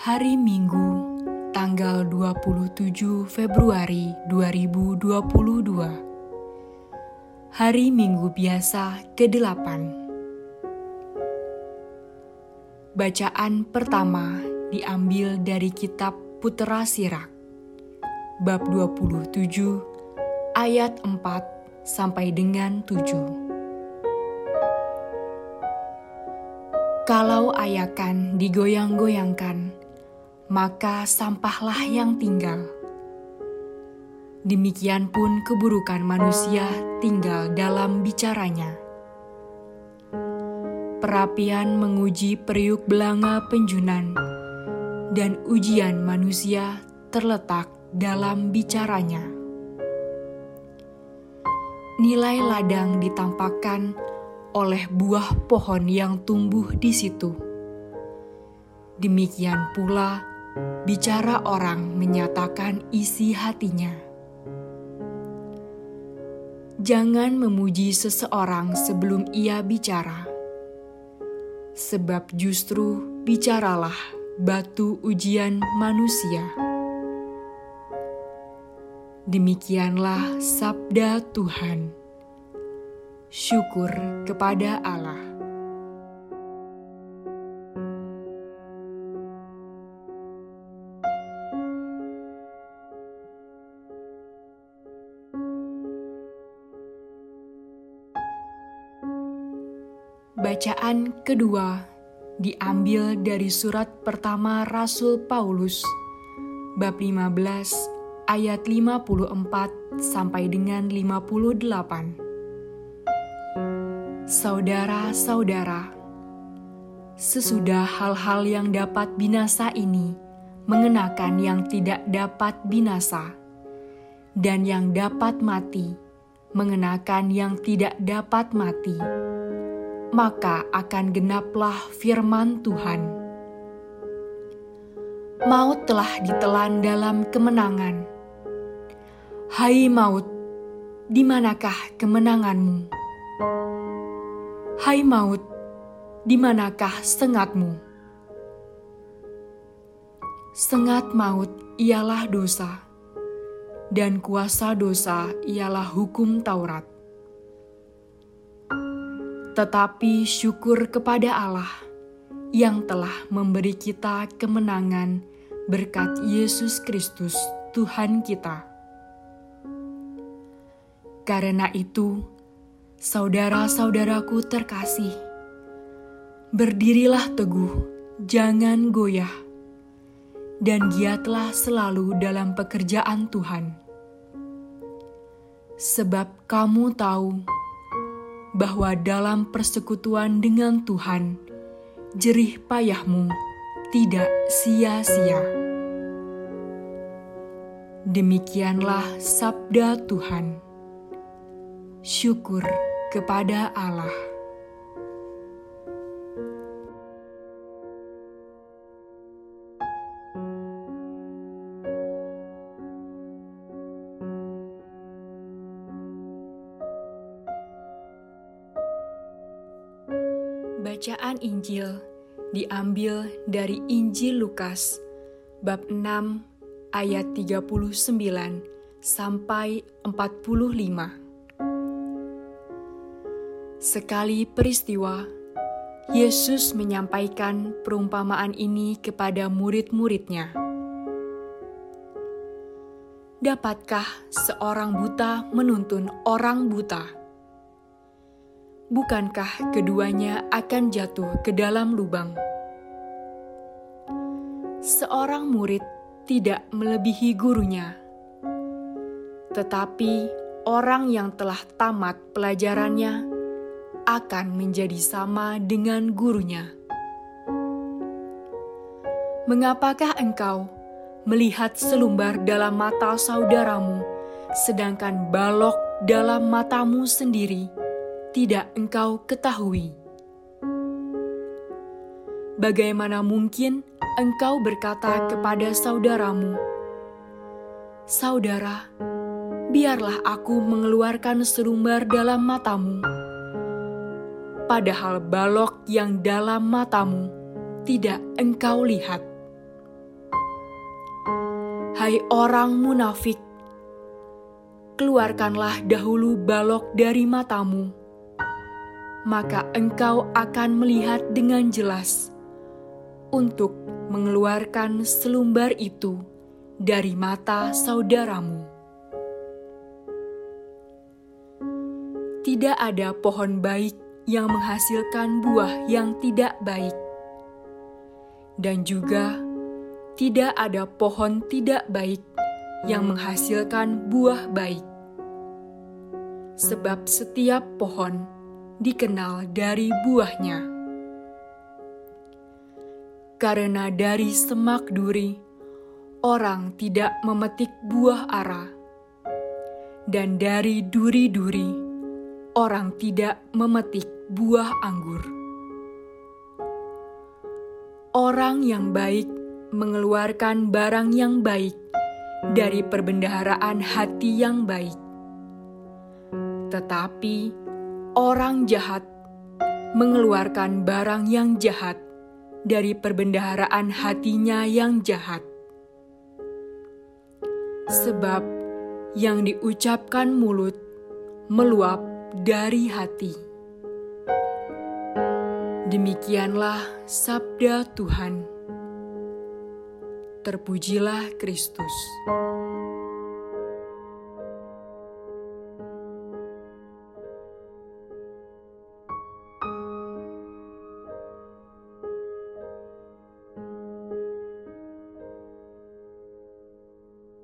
Hari Minggu, tanggal 27 Februari 2022. Hari Minggu biasa ke-8. Bacaan pertama diambil dari kitab Putera Sirak, bab 27 ayat 4 sampai dengan 7. Kalau ayakan digoyang-goyangkan, maka sampahlah yang tinggal. Demikian pun keburukan manusia tinggal dalam bicaranya. Perapian menguji periuk belanga penjunan, dan ujian manusia terletak dalam bicaranya. Nilai ladang ditampakkan oleh buah pohon yang tumbuh di situ. Demikian pula, bicara orang menyatakan isi hatinya. Jangan memuji seseorang sebelum ia bicara, sebab justru bicaralah batu ujian manusia. Demikianlah sabda Tuhan syukur kepada Allah. Bacaan kedua diambil dari surat pertama Rasul Paulus bab 15 ayat 54 sampai dengan 58. Saudara-saudara, sesudah hal-hal yang dapat binasa ini mengenakan yang tidak dapat binasa, dan yang dapat mati mengenakan yang tidak dapat mati, maka akan genaplah firman Tuhan. Maut telah ditelan dalam kemenangan. Hai maut, di manakah kemenanganmu? Hai maut, di manakah sengatmu? Sengat maut ialah dosa, dan kuasa dosa ialah hukum Taurat. Tetapi syukur kepada Allah yang telah memberi kita kemenangan berkat Yesus Kristus, Tuhan kita. Karena itu, Saudara-saudaraku terkasih, berdirilah teguh, jangan goyah, dan giatlah selalu dalam pekerjaan Tuhan. Sebab kamu tahu bahwa dalam persekutuan dengan Tuhan, jerih payahmu tidak sia-sia. Demikianlah sabda Tuhan. Syukur kepada Allah. Bacaan Injil diambil dari Injil Lukas bab 6 ayat 39 sampai 45. Sekali peristiwa, Yesus menyampaikan perumpamaan ini kepada murid-muridnya. Dapatkah seorang buta menuntun orang buta? Bukankah keduanya akan jatuh ke dalam lubang? Seorang murid tidak melebihi gurunya, tetapi orang yang telah tamat pelajarannya akan menjadi sama dengan gurunya. Mengapakah engkau melihat selumbar dalam mata saudaramu, sedangkan balok dalam matamu sendiri tidak engkau ketahui? Bagaimana mungkin engkau berkata kepada saudaramu, "Saudara, biarlah aku mengeluarkan selumbar dalam matamu"? padahal balok yang dalam matamu tidak engkau lihat. hai orang munafik, keluarkanlah dahulu balok dari matamu, maka engkau akan melihat dengan jelas untuk mengeluarkan selumbar itu dari mata saudaramu. Tidak ada pohon baik yang menghasilkan buah yang tidak baik, dan juga tidak ada pohon tidak baik yang menghasilkan buah baik sebab setiap pohon dikenal dari buahnya. Karena dari semak duri, orang tidak memetik buah ara, dan dari duri-duri, orang tidak memetik buah anggur. Orang yang baik mengeluarkan barang yang baik dari perbendaharaan hati yang baik tetapi orang jahat mengeluarkan barang yang jahat dari perbendaharaan hatinya yang jahat. Sebab yang diucapkan mulut meluap dari hati. Demikianlah sabda Tuhan. Terpujilah Kristus.